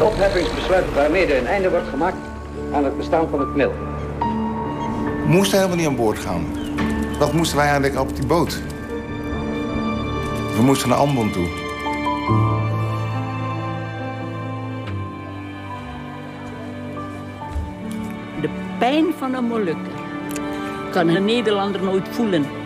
Het opheffingsbesluit waarmee een einde wordt gemaakt aan het bestaan van het. We moesten helemaal niet aan boord gaan. Wat moesten wij eigenlijk op die boot? We moesten naar Ambon toe. De pijn van een Molukker kan een Nederlander nooit voelen.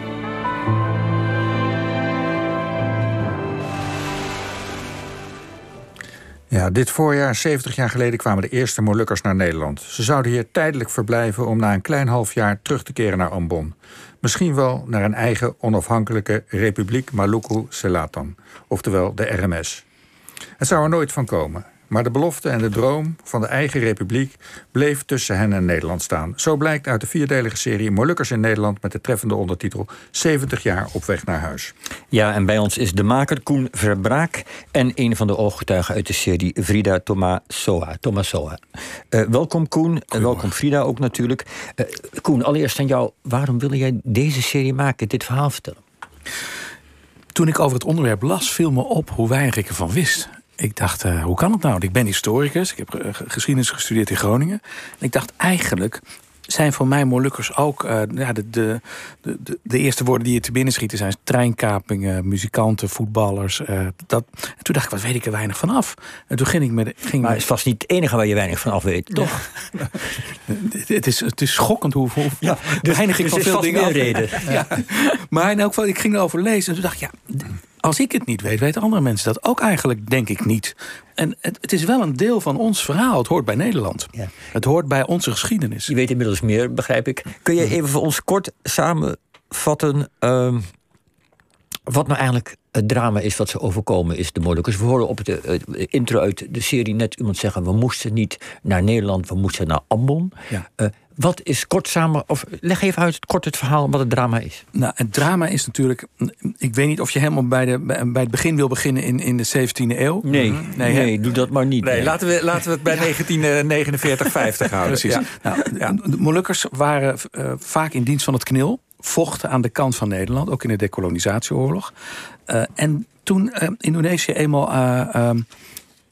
Ja, dit voorjaar, 70 jaar geleden, kwamen de eerste Molukkers naar Nederland. Ze zouden hier tijdelijk verblijven om na een klein half jaar terug te keren naar Ambon. Misschien wel naar een eigen onafhankelijke Republiek Maluku Selatan, oftewel de RMS. Het zou er nooit van komen. Maar de belofte en de droom van de eigen republiek bleef tussen hen en Nederland staan. Zo blijkt uit de vierdelige serie Molukkers in Nederland met de treffende ondertitel 70 jaar op weg naar huis. Ja, en bij ons is de maker Koen Verbraak en een van de ooggetuigen uit de serie Frida Tomasoa. Tomasoa. Uh, welkom Koen, en welkom Frida ook natuurlijk. Uh, Koen, allereerst aan jou, waarom wilde jij deze serie maken, dit verhaal vertellen? Toen ik over het onderwerp las, viel me op hoe weinig ik ervan wist ik dacht, uh, hoe kan het nou? Ik ben historicus, ik heb geschiedenis gestudeerd in Groningen. En ik dacht eigenlijk zijn voor mij Molukkers ook uh, ja, de, de, de, de, eerste woorden die je te binnen schieten zijn treinkapingen, muzikanten, voetballers. Uh, dat. En toen dacht ik, wat weet ik er weinig van af? En toen ging ik met. Ging maar het is vast niet het enige waar je weinig van af weet, toch? het, is, het is schokkend hoe, hoe ja, dus, weinig ik dus van veel dingen af. reden. ja. Maar in elk geval, ik ging erover lezen en toen dacht ik, ja als ik het niet weet, weten andere mensen dat ook eigenlijk, denk ik niet. En het, het is wel een deel van ons verhaal. Het hoort bij Nederland. Ja. Het hoort bij onze geschiedenis. Je weet inmiddels meer, begrijp ik. Kun je even voor ons kort samenvatten. Uh, wat nou eigenlijk het drama is wat ze overkomen is de Molukkers. We horen op de intro uit de serie net iemand zeggen... we moesten niet naar Nederland, we moesten naar Ambon. Ja. Uh, wat is kort samen, of leg even uit kort het verhaal wat het drama is. Nou, het drama is natuurlijk. Ik weet niet of je helemaal bij, de, bij het begin wil beginnen in, in de 17e eeuw. Nee, mhm. nee, nee doe dat maar niet. Nee, Laten, we, laten we het bij 1949, 50 houden. Precies. Nou, ja. De Molukkers waren uh, vaak in dienst van het knil vochten aan de kant van Nederland, ook in de decolonisatieoorlog. Uh, en toen uh, Indonesië eenmaal uh,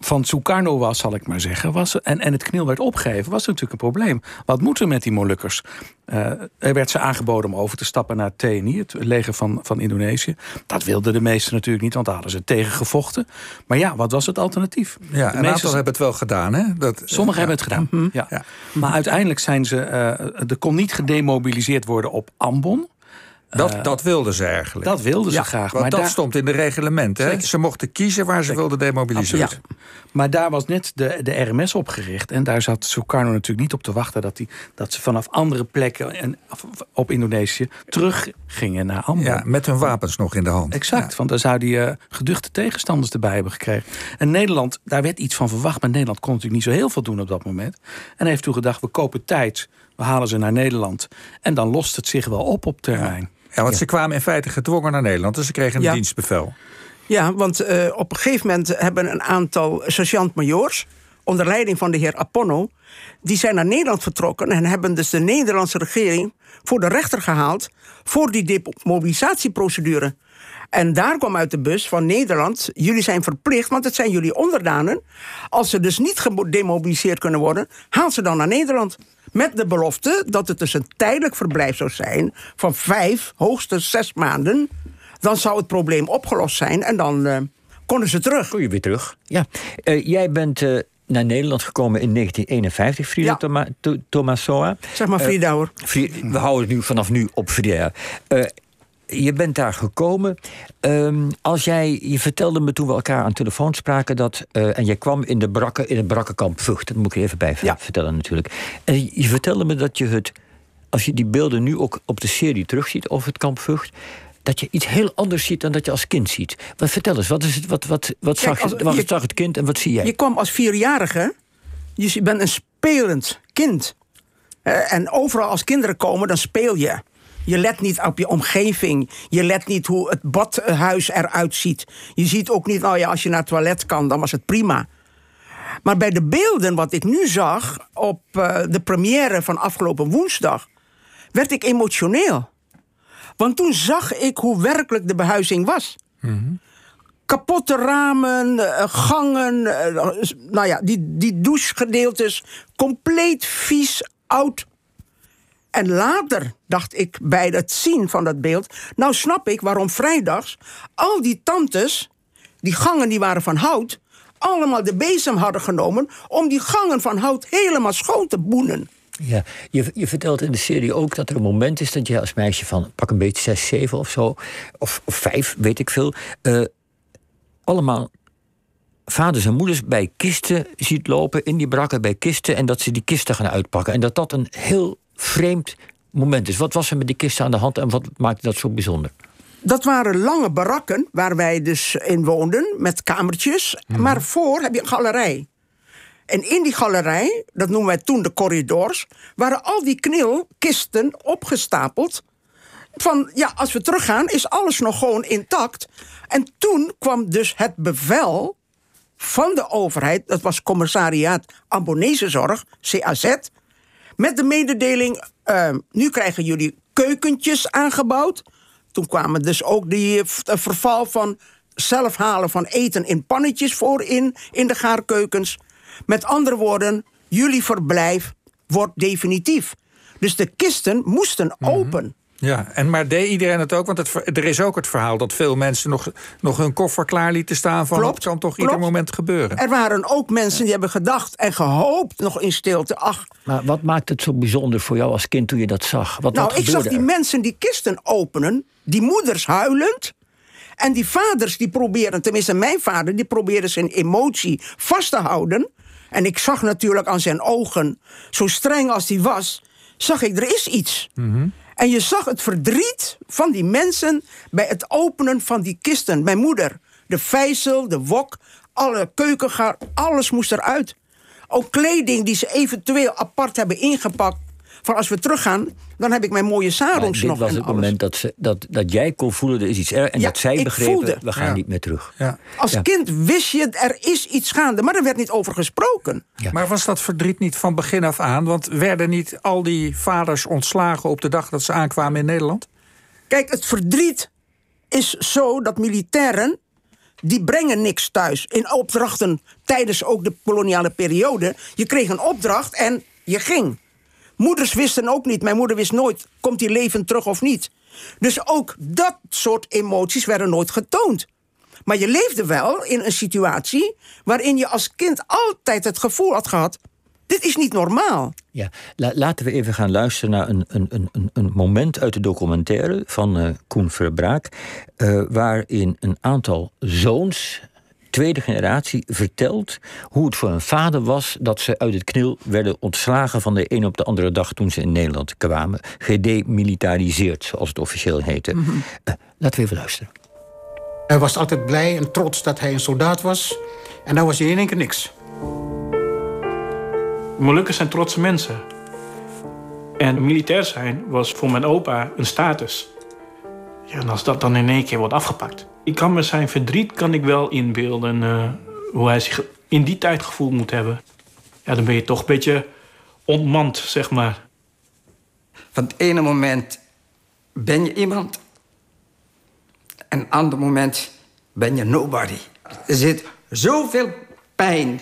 van Sukarno was, zal ik maar zeggen, was, en, en het knil werd opgegeven, was natuurlijk een probleem. Wat moeten we met die Molukkers? Uh, er werd ze aangeboden om over te stappen naar TNI, het leger van, van Indonesië. Dat wilden de meesten natuurlijk niet, want daar hadden ze tegen gevochten. Maar ja, wat was het alternatief? Ja, de een aantal hebben het wel gedaan, hè? Dat, Sommigen hebben het gedaan, mhm. ja. ja. Maar uiteindelijk zijn ze, uh, er kon niet gedemobiliseerd worden op Ambon. Dat, uh, dat wilden ze eigenlijk. Dat wilden ze ja, graag. Maar dat daar... stond in de reglementen. Ze mochten kiezen waar ze wilden demobiliseren. Ja. Maar daar was net de, de RMS opgericht. En daar zat Sukarno natuurlijk niet op te wachten... dat, die, dat ze vanaf andere plekken en, op Indonesië terug gingen naar Ambon. Ja, met hun wapens nog in de hand. Exact, ja. want daar zou die uh, geduchte tegenstanders erbij hebben gekregen. En Nederland, daar werd iets van verwacht... maar Nederland kon natuurlijk niet zo heel veel doen op dat moment. En heeft toen gedacht, we kopen tijd... We halen ze naar Nederland. En dan lost het zich wel op op terrein. Ja, want ze kwamen in feite gedwongen naar Nederland. Dus ze kregen een ja. dienstbevel. Ja, want uh, op een gegeven moment hebben een aantal sergeant-majoors... onder leiding van de heer Apono... die zijn naar Nederland vertrokken... en hebben dus de Nederlandse regering voor de rechter gehaald... voor die demobilisatieprocedure. En daar kwam uit de bus van Nederland... jullie zijn verplicht, want het zijn jullie onderdanen... als ze dus niet gedemobiliseerd kunnen worden... haal ze dan naar Nederland. Met de belofte dat het dus een tijdelijk verblijf zou zijn... van vijf, hoogstens zes maanden. Dan zou het probleem opgelost zijn en dan uh, konden ze terug. Kon je weer terug, ja. Uh, jij bent... Uh naar Nederland gekomen in 1951, Frida ja. Toma, Tomasoa. Zeg maar Frida uh, hoor. we houden het nu vanaf nu op Frida. Uh, je bent daar gekomen. Um, als jij, je vertelde me toen we elkaar aan telefoon spraken dat. Uh, en jij kwam in de brakke, in het brakkenkamp Vught. Dat moet ik er even bij ja. vertellen natuurlijk. En je vertelde me dat je het. Als je die beelden nu ook op de serie terugziet over het kamp Vught dat je iets heel anders ziet dan dat je als kind ziet. Wat vertel eens, wat, is het, wat, wat, wat, Kijk, zag, als, wat je, zag het kind en wat zie jij? Je kwam als vierjarige, je bent een spelend kind. En overal als kinderen komen, dan speel je. Je let niet op je omgeving. Je let niet hoe het badhuis eruit ziet. Je ziet ook niet, nou ja, als je naar het toilet kan, dan was het prima. Maar bij de beelden wat ik nu zag op uh, de première van afgelopen woensdag, werd ik emotioneel. Want toen zag ik hoe werkelijk de behuizing was. Mm -hmm. kapotte ramen, eh, gangen, eh, nou ja, die, die douchegedeeltes, compleet vies, oud. En later dacht ik bij het zien van dat beeld, nou snap ik waarom vrijdags al die tantes, die gangen die waren van hout, allemaal de bezem hadden genomen om die gangen van hout helemaal schoon te boenen. Ja, je, je vertelt in de serie ook dat er een moment is dat je als meisje van pak een beetje 6, 7 of zo, of, of 5, weet ik veel, eh, allemaal vaders en moeders bij kisten ziet lopen, in die brakken bij kisten, en dat ze die kisten gaan uitpakken. En dat dat een heel vreemd moment is. Wat was er met die kisten aan de hand en wat maakte dat zo bijzonder? Dat waren lange barakken waar wij dus in woonden, met kamertjes. Maar voor heb je een galerij. En in die galerij, dat noemen wij toen de corridors, waren al die knilkisten opgestapeld. Van ja, als we teruggaan, is alles nog gewoon intact. En toen kwam dus het bevel van de overheid, dat was Commissariaat Abonneezorg, CAZ, met de mededeling: eh, nu krijgen jullie keukentjes aangebouwd. Toen kwamen dus ook die eh, eh, verval van zelf halen van eten in pannetjes voorin in de gaarkeukens. Met andere woorden, jullie verblijf wordt definitief. Dus de kisten moesten open. Ja, en maar deed iedereen het ook? Want het, er is ook het verhaal dat veel mensen nog, nog hun koffer klaar lieten staan. Van Klopt, het kan toch klopt. ieder moment gebeuren. Er waren ook mensen die hebben gedacht en gehoopt nog in stilte. Ach, Maar wat maakt het zo bijzonder voor jou als kind toen je dat zag? Wat, nou, wat ik zag die er? mensen die kisten openen, die moeders huilend. En die vaders die proberen, tenminste mijn vader, die probeerde zijn emotie vast te houden. En ik zag natuurlijk aan zijn ogen, zo streng als hij was, zag ik er is iets. En je zag het verdriet van die mensen bij het openen van die kisten. Mijn moeder, de vijzel, de wok, alle keukengaar, alles moest eruit. Ook kleding die ze eventueel apart hebben ingepakt. Van als we teruggaan, dan heb ik mijn mooie sarongs dit nog. was en het alles. moment dat, ze, dat, dat jij kon voelen, er is iets erg. En Ja, dat zij begrepen, voelde. we gaan Ja. niet meer terug. Ja. Als Ja. kind wist je, er is iets gaande, maar er werd niet over gesproken. Maar was dat verdriet niet van begin af aan? Want werden niet al die vaders ontslagen op de dag dat ze aankwamen in Nederland? Kijk, het verdriet is zo dat militairen. die brengen niks thuis. In opdrachten tijdens ook de koloniale periode. Je kreeg een opdracht en je ging. Moeders wisten ook niet. Mijn moeder wist nooit: komt hij levend terug of niet. Dus ook dat soort emoties werden nooit getoond. Maar je leefde wel in een situatie waarin je als kind altijd het gevoel had gehad: dit is niet normaal. Ja, la- laten we even gaan luisteren naar een, een, een, een- moment uit de documentaire van eh, Koen Verbraak. eh, waarin een aantal zoons, tweede generatie, vertelt hoe het voor een vader was dat ze uit het knil werden ontslagen van de een op de andere dag toen ze in Nederland kwamen. Gedemilitariseerd, zoals het officieel heette. Eh, laten we even luisteren. Hij was altijd blij en trots dat hij een soldaat was. En dan was hij in één keer niks. Molukkers zijn trotse mensen. En militair zijn was voor mijn opa een status. En als dat dan in één keer wordt afgepakt. Ik kan me zijn verdriet kan ik wel inbeelden. eh, hoe hij zich in die tijd gevoeld moet hebben. Ja, dan ben je toch een beetje ontmand, zeg maar. Van het ene moment ben je iemand. En het andere moment ben je nobody. Er zit zoveel pijn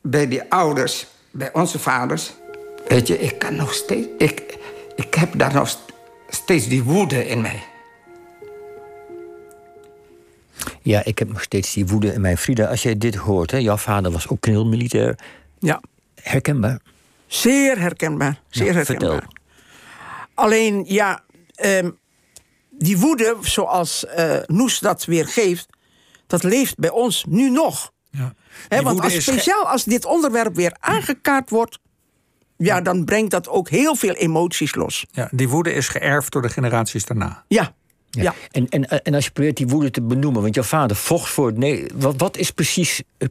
bij die ouders, bij onze vaders. Weet je, ik kan nog steeds... Ik, ik heb daar nog st- steeds die woede in mij. Ja, ik heb nog steeds die woede in mijn Frida. Als jij dit hoort, hè, jouw vader was ook knilmilitair. Ja, Herkenbaar. zeer herkenbaar. Zeer Ja, herkenbaar. vertel. Alleen, ja, ehm, die woede, zoals eh Noes dat weer geeft, dat leeft bij ons nu nog. Ja. Hè, Die want woede als speciaal als dit onderwerp weer aangekaart wordt, ja, dan brengt dat ook heel veel emoties los. Ja, die woede is geërfd door de generaties daarna. Ja, ja. En, en, en als je probeert die woede te benoemen, want jouw vader vocht voor het nee. Wat, wat is precies. eh,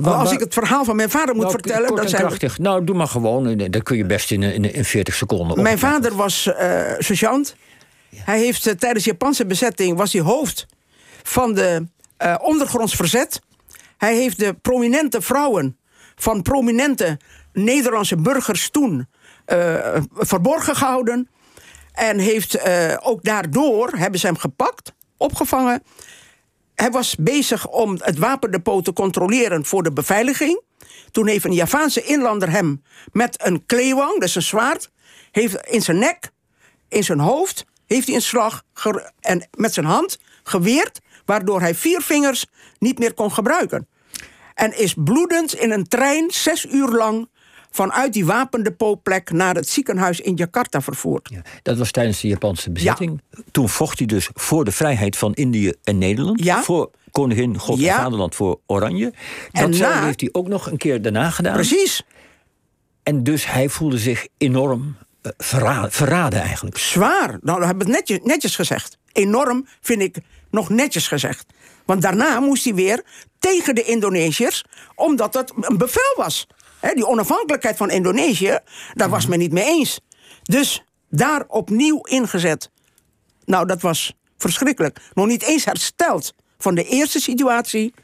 Maar als ik het verhaal van mijn vader moet nou, vertellen, kort dan zijn we- krachtig. Nou, doe maar gewoon. eh, Dat kun je best in, in, in 40 seconden. Mijn vader was eh sergeant. Hij heeft eh, tijdens de Japanse bezetting was hij hoofd van de eh ondergronds verzet. Hij heeft de prominente vrouwen van prominente Nederlandse burgers toen eh, verborgen gehouden. En heeft eh, ook daardoor hebben ze hem gepakt, opgevangen. hij was bezig om het wapendepot te controleren voor de beveiliging. Toen heeft een Javaanse inlander hem met een kleewang, dus een zwaard, heeft in zijn nek, in zijn hoofd, heeft hij een slag en met zijn hand geweerd, waardoor hij vier vingers niet meer kon gebruiken. En is bloedend in een trein zes uur lang vanuit die wapendepotplek naar het ziekenhuis in Jakarta vervoerd. Dat was tijdens de Japanse bezetting. Toen vocht hij dus voor de vrijheid van Indië en Nederland. Ja. Voor koningin, God Ja. en vaderland, voor Oranje. En Datzelfde na- heeft hij ook nog een keer daarna gedaan. Precies. En dus hij voelde zich enorm eh, verra- verraden eigenlijk. Zwaar. Nou, dat hebben we het netjes, netjes gezegd. Enorm vind ik nog netjes gezegd. Want daarna moest hij weer tegen de Indonesiërs, omdat dat een bevel was. Hè, die onafhankelijkheid van Indonesië, daar was men niet mee eens. Dus daar opnieuw ingezet. Nou, dat was verschrikkelijk. Nog niet eens hersteld van de eerste situatie,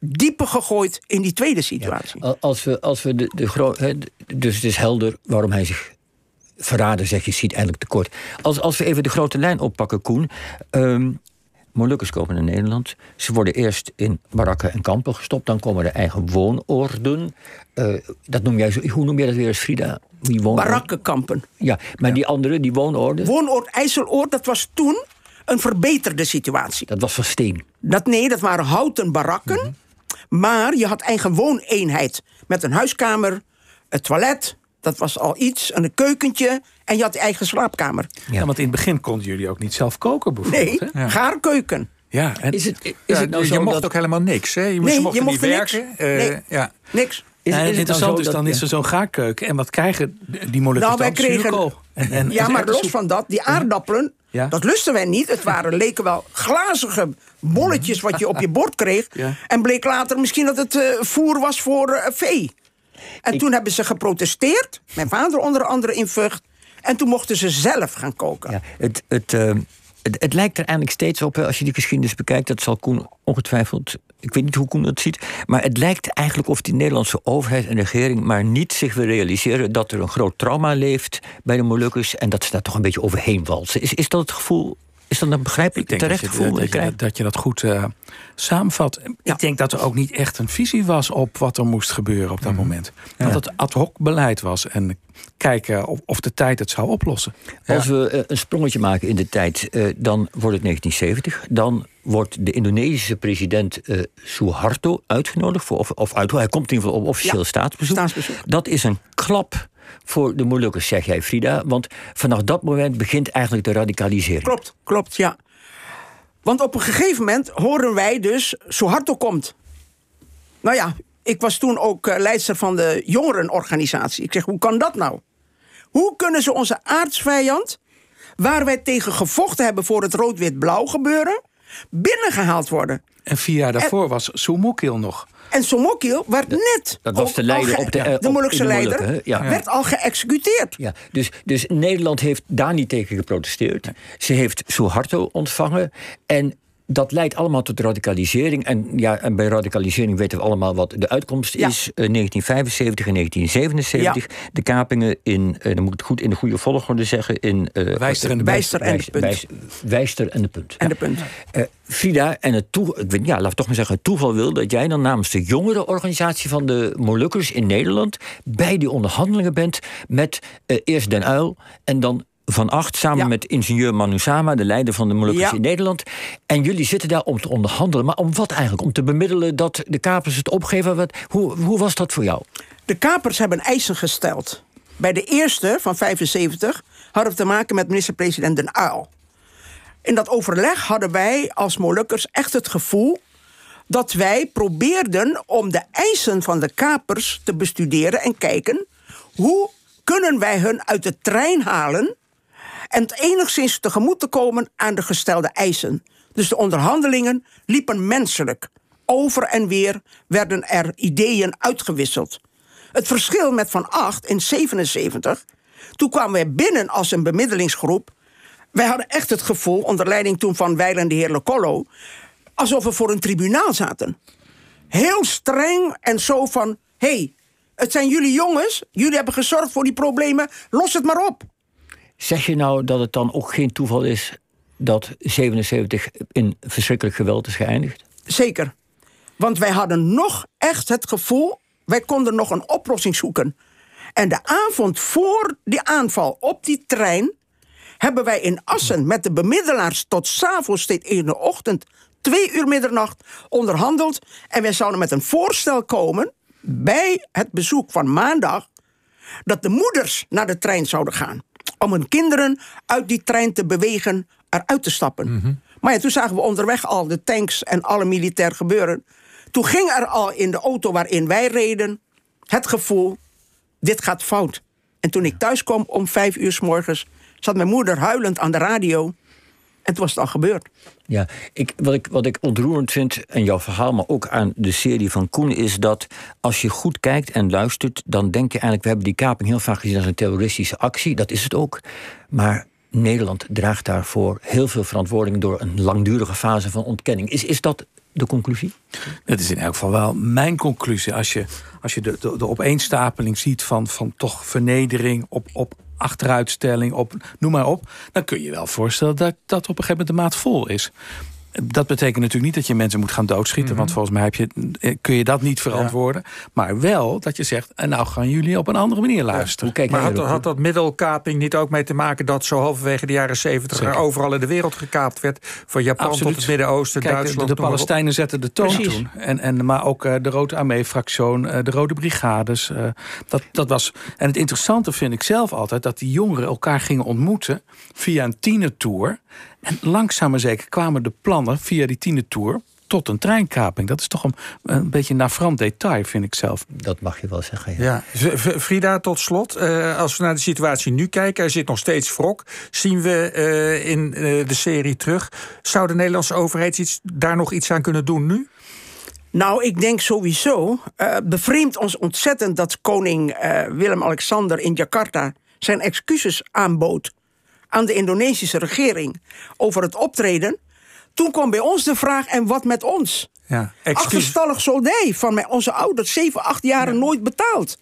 dieper gegooid in die tweede situatie. Al- Als we, als we de, de dus het is helder waarom hij zich verraden, zeg je, ziet eigenlijk tekort. Als, als we even de grote lijn oppakken, Koen. ehm Molukkers komen naar Nederland. Ze worden eerst in barakken en kampen gestopt. Dan komen er eigen woonoorden. Eh, dat noem jij zo, hoe noem jij dat weer eens, Frida? Die? Barakkenkampen. Ja, maar die andere, die woonoorden, Woonoord IJsseloord, dat was toen een verbeterde situatie. dat was van steen. Dat, nee, dat waren houten barakken. Maar je had eigen wooneenheid. Met een huiskamer, het toilet, dat was al iets, en een keukentje. En je had je eigen slaapkamer. Ja. want in het begin konden jullie ook niet zelf koken bijvoorbeeld. Nee, hè? gaarkeuken. Ja, en Is het, is Ja, het nou je zo mocht dat- ook helemaal niks. Hè? Je, moest- Nee, je mocht je mocht niet er niks. werken. Eh, Nee. ja. Niks. Is, Nee, is het interessant nou is, zo dan is er zo'n gaarkeuken. En wat krijgen die Molukkers Nou, wij dan? kregen. En, en, ja, en maar los van dat, die aardappelen, Ja. dat lusten wij niet. Het waren, leken wel glazige bolletjes wat je op je bord kreeg. Ja. En bleek later misschien dat het eh, voer was voor eh, vee. En toen hebben ze geprotesteerd. Mijn vader onder andere in Vught. En toen mochten ze zelf gaan koken. Ja, het, het, eh, het, het lijkt er eigenlijk steeds op, als je die geschiedenis bekijkt, dat zal Koen ongetwijfeld, ik weet niet hoe Koen dat ziet, maar het lijkt eigenlijk of die Nederlandse overheid en regering maar niet zich wil realiseren dat er een groot trauma leeft bij de Molukkers en dat ze daar toch een beetje overheen walsen. Is, is dat het gevoel, is dat een begrijpelijk Ik denk terecht dat je, gevoel? dat, dat je dat je dat goed eh, samenvat. Ik denk dat er ook niet echt een visie was op wat er moest gebeuren op dat moment. Dat het ad hoc beleid was en kijken of, of de tijd het zou oplossen. Als we eh, een sprongetje maken in de tijd, eh, dan wordt het 1970. Dan wordt de Indonesische president eh Suharto uitgenodigd. Voor, of, of uit, hij komt in ieder geval op officieel Ja, staatsbezoek. staatsbezoek. Dat is een klap voor de Molukkers, zeg jij, Frida. Want vanaf dat moment begint eigenlijk de radicalisering. Klopt, klopt, ja. Want op een gegeven moment horen wij dus, Suharto komt. Nou ja, ik was toen ook eh, leidster van de jongerenorganisatie. Ik zeg, hoe kan dat nou? Hoe kunnen ze onze aardsvijand, waar wij tegen gevochten hebben voor het rood-wit-blauw gebeuren, binnengehaald worden? En vier jaar daarvoor was Soemokil nog. En Somokil werd net. dat was de leider op de- eh, de de leider. Ja. werd al geëxecuteerd. Ja, dus, dus Nederland heeft daar niet tegen geprotesteerd. Ze heeft Suharto ontvangen. En dat leidt allemaal tot radicalisering. En, ja, en bij radicalisering weten we allemaal wat de uitkomst Ja. is. Eh, 1975 en 1977. De kapingen in, eh, dan moet ik het goed in de goede volgorde zeggen. In, eh, Wijster en de Punt. Wijster en de Punt. Wijs- Wijster en de punt. En Ja. de punt. Eh, Frida, en het toe, ik weet, ja, laat ik toch maar zeggen, het toeval wil dat jij dan namens de jongere organisatie van de Molukkers in Nederland bij die onderhandelingen bent met eh, eerst Den Uil en dan Van Acht, samen Ja. met ingenieur Manusama, de leider van de Molukkers Ja. in Nederland. En jullie zitten daar om te onderhandelen. Maar om wat eigenlijk? Om te bemiddelen dat de kapers het opgeven? Wat, hoe, hoe was dat voor jou? De kapers hebben eisen gesteld. Bij de eerste van 75 hadden we te maken met minister-president Den Uyl. In dat overleg hadden wij als Molukkers echt het gevoel dat wij probeerden om de eisen van de kapers te bestuderen en kijken hoe kunnen wij hun uit de trein halen en het enigszins tegemoet te komen aan de gestelde eisen. Dus de onderhandelingen liepen menselijk. Over en weer werden er ideeën uitgewisseld. Het verschil met Van Acht in 77, toen kwamen wij binnen als een bemiddelingsgroep. Wij hadden echt het gevoel, onder leiding toen van Weiland de heer Lecollo, alsof we voor een tribunaal zaten. Heel streng en zo van: hé, hey, het zijn jullie jongens, jullie hebben gezorgd voor die problemen, los het maar op. Zeg je nou dat het dan ook geen toeval is dat 77 in verschrikkelijk geweld is geëindigd? Zeker. Want wij hadden nog echt het gevoel, wij konden nog een oplossing zoeken. En de avond voor die aanval op die trein hebben wij in Assen met de bemiddelaars tot s'avonds in de ochtend, twee uur middernacht, onderhandeld. En wij zouden met een voorstel komen bij het bezoek van maandag dat de moeders naar de trein zouden gaan. Om hun kinderen uit die trein te bewegen eruit te stappen. Maar ja, toen zagen we onderweg al de tanks en alle militair gebeuren. Toen ging er al in de auto waarin wij reden het gevoel: dit gaat fout. En toen ik thuis kwam om vijf uur s morgens, zat mijn moeder huilend aan de radio. En toen was het al gebeurd. Ja, ik, wat, ik, wat ik ontroerend vind, en jouw verhaal, maar ook aan de serie van Koen, is dat als je goed kijkt en luistert, dan denk je eigenlijk, we hebben die kaping heel vaak gezien als een terroristische actie. Dat is het ook. Maar Nederland draagt daarvoor heel veel verantwoording door een langdurige fase van ontkenning. Is, is dat de conclusie? Dat is in elk geval wel mijn conclusie. Als je, als je de, de, de opeenstapeling ziet van, van toch vernedering op, op achteruitstelling, op, noem maar op. Dan kun je wel voorstellen dat dat op een gegeven moment de maat vol is. Dat betekent natuurlijk niet dat je mensen moet gaan doodschieten. Mhm. Want volgens mij heb je, kun je dat niet verantwoorden. Maar wel dat je zegt, en nou gaan jullie op een andere manier luisteren. maar had, had dat middelkaping niet ook mee te maken dat zo halverwege de jaren zeventig er overal in de wereld gekaapt werd? Van Japan tot het Midden-Oosten, de- Duitsland. De, maar op. Palestijnen zetten de toon Precies. toen. En, en, maar ook eh, de Rode Armee-fractie, eh, de Rode Brigades. eh, dat, dat was, en het interessante vind ik zelf altijd... dat die jongeren elkaar gingen ontmoeten via een tienertour. En langzaam maar zeker kwamen de plannen via die tienertour... tot een treinkaping. Dat is toch een, een beetje een navrant detail, vind ik zelf. Dat mag je wel zeggen, ja. Ja, Frida, tot slot. eh, als we naar de situatie nu kijken, er zit nog steeds wrok. Zien we eh, in eh, de serie terug. Zou de Nederlandse overheid iets, daar nog iets aan kunnen doen nu? Nou, ik denk sowieso. eh bevreemdt ons ontzettend dat koning eh, Willem-Alexander in Jakarta zijn excuses aanbood aan de Indonesische regering over het optreden. Toen kwam bij ons de vraag: en wat met ons? Ja, Achterstallig soldij van onze ouders, zeven, acht jaren nooit betaald.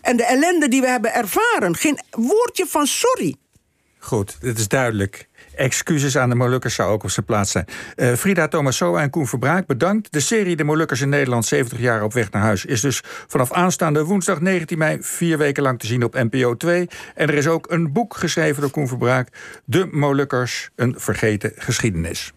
En de ellende die we hebben ervaren, geen woordje van sorry. Goed, het is duidelijk. Excuses aan de Molukkers zou ook op zijn plaats zijn. Eh, Frida Tomasoa en Koen Verbraak, bedankt. De serie De Molukkers in Nederland 70 jaar op weg naar huis... is dus vanaf aanstaande woensdag 19 mei... vier weken lang te zien op NPO 2. En er is ook een boek geschreven door Koen Verbraak... De Molukkers, een vergeten geschiedenis.